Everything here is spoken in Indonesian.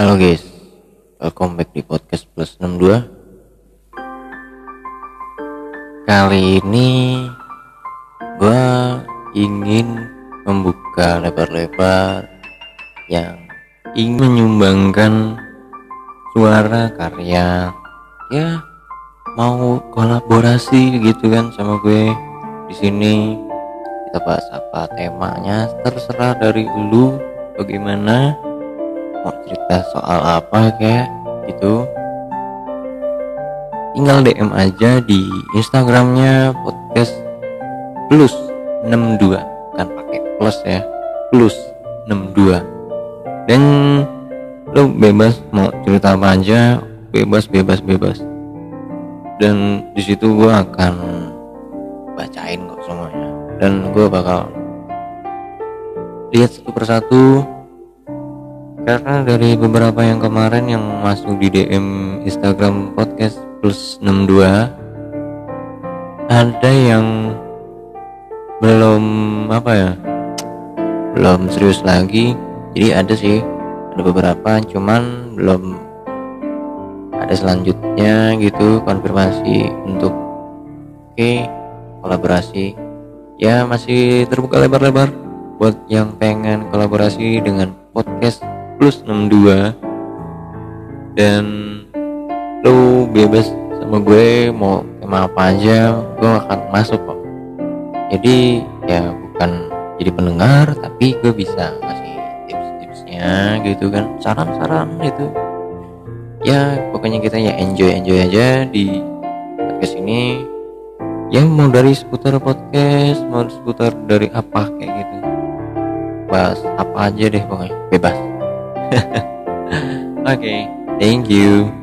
Halo guys, welcome back di podcast plus 62 Kali ini gue ingin membuka lebar-lebar yang ingin menyumbangkan suara karya. Ya mau kolaborasi gitu kan sama gue di sini. Kita bahas apa temanya terserah dari lu bagaimana mau cerita soal apa kayak gitu. Tinggal DM aja di Instagramnya podcast plus 62 kan pakai plus ya plus 62 dan lo bebas mau cerita apa aja bebas bebas bebas. Dan di situ gue akan bacain kok semuanya. Dan gue bakal lihat satu persatu karena dari beberapa yang kemarin yang masuk di DM Instagram podcast plus 62 ada yang belum apa ya belum serius lagi. Jadi ada sih ada beberapa cuman belum ada selanjutnya gitu konfirmasi untuk oke okay, kolaborasi. Ya masih terbuka lebar-lebar buat yang pengen kolaborasi dengan podcast plus 62 dan lu bebas sama gue mau tema apa aja gue akan masuk kok. Jadi ya bukan jadi pendengar tapi gue bisa ngasih tips-tipsnya gitu kan. Saran-saran gitu. Ya pokoknya kita ya enjoy enjoy aja di podcast ini. Ya mau dari seputar podcast mau seputar dari apa kayak gitu. Bahas apa aja deh pokoknya. Bebas okay, thank you